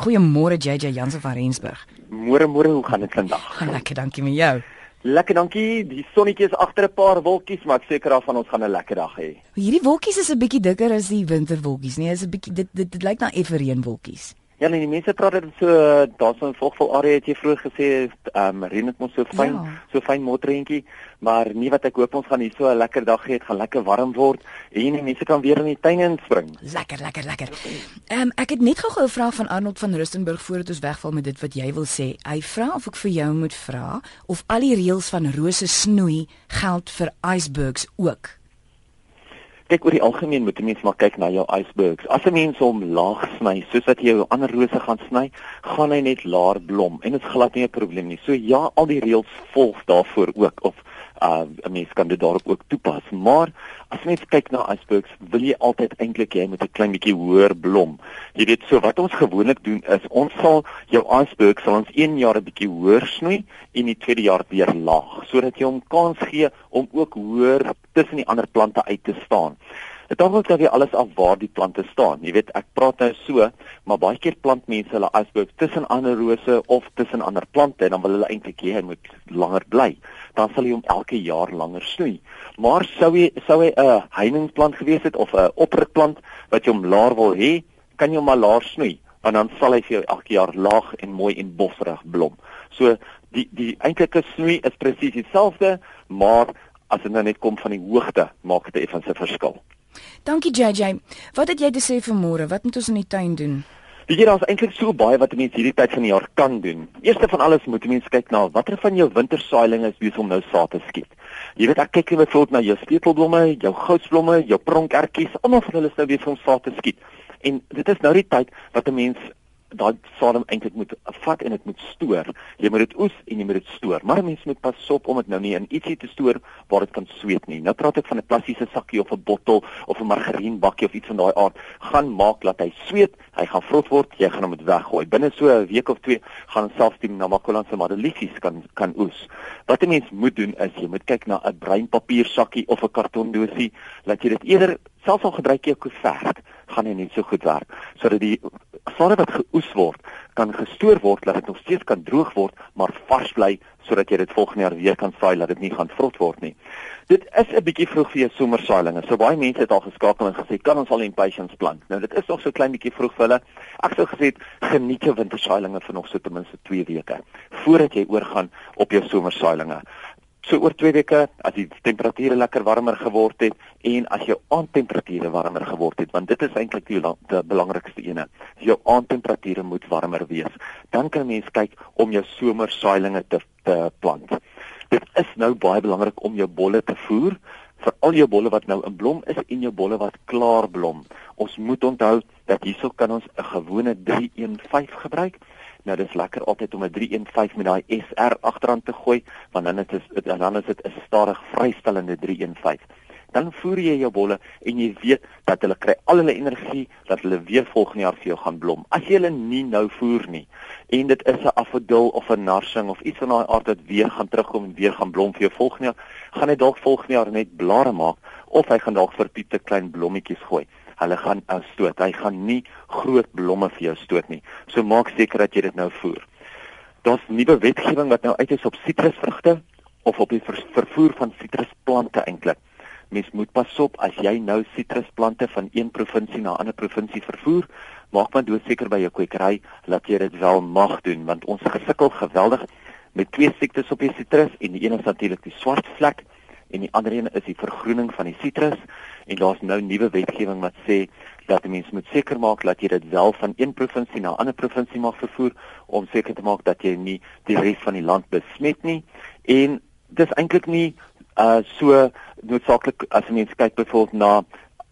Goeiemôre JJ Jansen van Rensburg. Môre môre, hoe gaan dit vandag? Gaan lekker, dankie met jou. Lekker, dankie. Die sonnetjie is agter 'n paar wolkies, maar ek seker af van ons gaan 'n lekker dag hê. Hierdie wolkies is 'n bietjie dikker as die winterwolkies, nee, is 'n bietjie dit dit, dit lyk na effe reënwolkies. Ja, nee, die mense praat dit so daar's 'n volgvol area het jy vroeër gesê, ehm um, reën dit mos so fyn, ja. so fyn motreentjie, maar nie wat ek hoop ons gaan hier so 'n lekker dag hê, dit gaan lekker warm word en die mense kan weer in die tuin inspring. Lekker, lekker, lekker. Ehm um, ek het net gou 'n vraag van Arnold van Rustenburg voordat ons wegval met dit wat jy wil sê. Hy vra of ek vir jou moet vra of al die reëls van rose snoei geld vir icebergs ook kyk oor die algemeen moet 'n mens maar kyk na jou icebergs. As 'n mens hom laag sny, soos wat jy jou ander rose gaan sny, gaan hy net laer blom en dit is glad nie 'n probleem nie. So ja, al die reëls volg daarvoor ook of uh 'n mens kan dit daarop ook toepas. Maar as mens kyk na icebergs, wil jy altyd eintlik jy moet 'n klein bietjie hoër blom. Jy weet so wat ons gewoonlik doen is ons sal jou iceberg sal ons 1 jaar 'n bietjie hoër snoei en die tweede jaar weer laag sodat jy hom kans gee om ook hoër tussen die ander plante uit te staan. Dit hang ook dan alles af waar die plante staan. Jy weet, ek praat nou so, maar baie keer plant mense hulle icebergs tussen ander rose of tussen ander plante en dan wil hulle eintlik hê hy moet langer bly. Dan sal jy hom elke jaar langer snoei. Maar sou hy sou hy 'n heiningsplant gewees het of 'n opperplant wat jy hom laer wil hê, kan jy hom maar laer snoei en dan sal hy vir jou elke jaar laag en mooi en bosrig blom. So die die eintlike snoei is presies dieselfde, maar as dit nou net kom van die hoogte, maak dit effens 'n verskil. Dankie JJ. Wat het jy te sê vir môre? Wat moet ons in die tuin doen? Weet jy daar's eintlik so baie wat mense hierdie tyd van die jaar kan doen. Eerste van alles moet mense kyk na watter van jou wintersaailinge is besig om nou saad te skiet. Jy weet ek kyk net byvoorbeeld na jou speelblomme, jou goudsblomme, jou pronkertjies, almal van hulle is nou besig om saad te skiet. En dit is nou die tyd wat 'n mens daai sadem eintlik moet vat en dit moet stoor. Jy moet dit oes en jy moet dit stoor. Maar mense moet pas op om dit nou nie in ietsie te stoor waar dit kan sweet nie. Nou praat ek van 'n plastiese sakkie of 'n bottel of 'n margarienbakkie of iets van daai aard. Gaan maak dat hy sweet, hy gaan vrot word, jy gaan hom dit weggooi. Binne so 'n week of twee gaan selfs die namakolan se madeliefs kan kan oes. Wat 'n mens moet doen is jy moet kyk na 'n breinpapier sakkie of 'n kartondoosie, laat jy dit eerder selfs al gebruik jy 'n koevert gaan hy net so goed werk sodat die sade wat geoes word kan gestoor word dat dit nog steeds kan droog word maar vars bly sodat jy dit volgende jaar weer kan saai dat dit nie gaan vrot word nie. Dit is 'n bietjie vroeg vir jou somersaailinge. So baie mense het al geskakel en gesê kan ons al impatiens plant. Nou dit is nog so klein bietjie vroeg vir hulle. Ek sou gesê geniet jou wintersaailinge vir nog so ten minste 2 weke voordat jy oorgaan op jou somersaailinge so oor 2 weke as die temperature lekker warmer geword het en as jou aandtemperature warmer geword het want dit is eintlik die, die belangrikste ene. Jou aandtemperature moet warmer wees. Dan kan mens kyk om jou somersaailinge te, te plant. Dit is nou baie belangrik om jou bolle te voer vir al jou bolle wat nou in blom is en jou bolle wat klaar blom. Ons moet onthou dat hierso kan ons 'n gewone 315 gebruik Nou dis lekker altyd om 'n 315 met daai SR agteraan te gooi, want dan is dit dan is dit 'n stadig vrystellende 315. Dan voer jy jou bolle en jy weet dat hulle kry al hulle energie dat hulle weer volgende jaar vir jou gaan blom. As jy hulle nie nou voer nie en dit is 'n afodil of 'n narsing of iets van daai aard wat weer gaan terugkom en weer gaan blom vir jou volgende jaar, gaan hy dalk volgende jaar net blare maak of hy gaan dalk verpiepte klein blommetjies gooi hulle gaan stoot. Hy gaan nie groot blomme vir jou stoot nie. So maak seker dat jy dit nou voer. Daar's nuwe wetgewing wat nou uit is op sitrusvrugte of op die ver vervoer van sitrusplante eintlik. Mens moet pas op as jy nou sitrusplante van een provinsie na 'n ander provinsie vervoer, maak maar doodseker by jou kwekery dat jy dit wel mag doen want ons gesukkel geweldig met twee siektes op die sitrus en die een is natuurlik die swart vlek en die ander een is die vergroening van die sitrus en daar's nou nuwe wetgewing wat sê dat mense moet seker maak dat jy dit wel van een provinsie na 'n ander provinsie mag vervoer om seker te maak dat jy nie die res van die land besmet nie. En dis eintlik nie uh so noodsaaklik as mens kyk byvoorbeeld na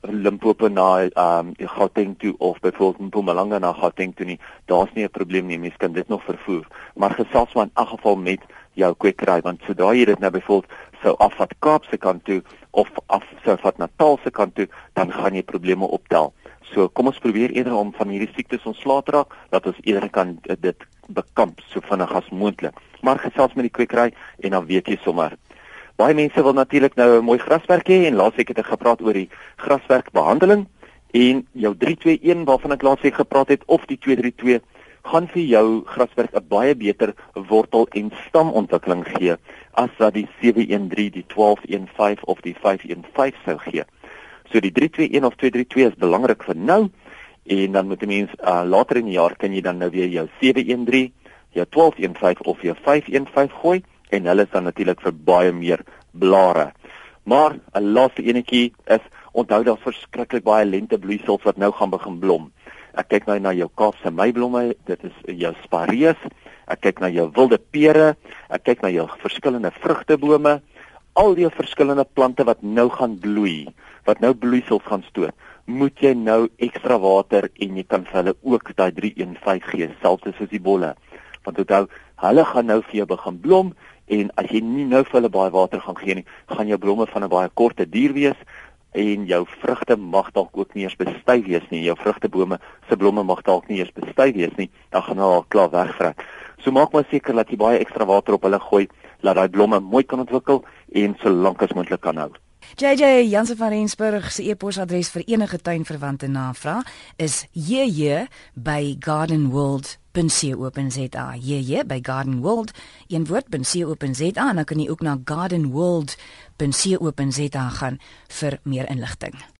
Limpopo na um, Gauteng toe of byvoorbeeld Mpumalanga na Gauteng toe nie daar's nie 'n probleem nie mense kan dit nog vervoer maar gesels maar in elk geval met jou kwekery want sodra jy dit nou byvoorbeeld sou afvat Kaapse kant toe of af sou vat Natal se kant toe, dan gaan jy probleme optel. So kom ons probeer eerder om van hierdie siektes ontslae te raak dat ons eerder kan dit bekamp so vinnig as moontlik. Maar gesels met die kwekery en dan weet jy sommer. Baie mense wil natuurlik nou 'n mooi graswerk hê en laasweek het ek gepraat oor die graswerkbehandeling en jou 321 waarvan ek laasweek gepraat het of die 232 gaan vir jou grasperk 'n baie beter wortel en stamontwikkeling gee as wat die 713, die 1215 of die 515 sou gee. So die 321 of 232 is belangrik vir nou en dan moet 'n mens uh, later in die jaar kan jy dan nou weer jou 713, jou 1215 of jou 515 gooi en hulle is dan natuurlik vir baie meer blare. Maar 'n laaste enetjie is onthou daar's verskriklik baie lentebloeisels wat nou gaan begin blom. Ek kyk nou na jou Kaapse meiblomme, dit is jou spareus. Ek kyk na jou wilde pere, ek kyk na jou verskillende vrugtebome, al die verskillende plante wat nou gaan bloei, wat nou bloeisels gaan stoot. Moet jy nou ekstra water en jy kan vir hulle ook daai 315 gee, selfs soos die bolle. Want onthou, hulle gaan nou vir jou begin blom en as jy nie nou vir hulle baie water gaan gee nie, gaan jou blomme van 'n baie korte duur wees en jou vrugte mag dalk ook nie eens bestuif wees nie. Jou vrugtebome se blomme mag dalk nie eens bestuif wees nie. Dan gaan hulle al klaar wegvrek. So maak maar seker dat jy baie ekstra water op hulle gooi, laat daai blomme mooi kan ontwikkel en so lank as moontlik kan hou. JJ Jansen van Rensburg se e-posadres vir enige tuinverwante navraag is jj@gardenworld.co.za. jj by Gardenworld, een woord.co.za en dan kan jy ook na gardenworld.co.za gaan vir meer inligting.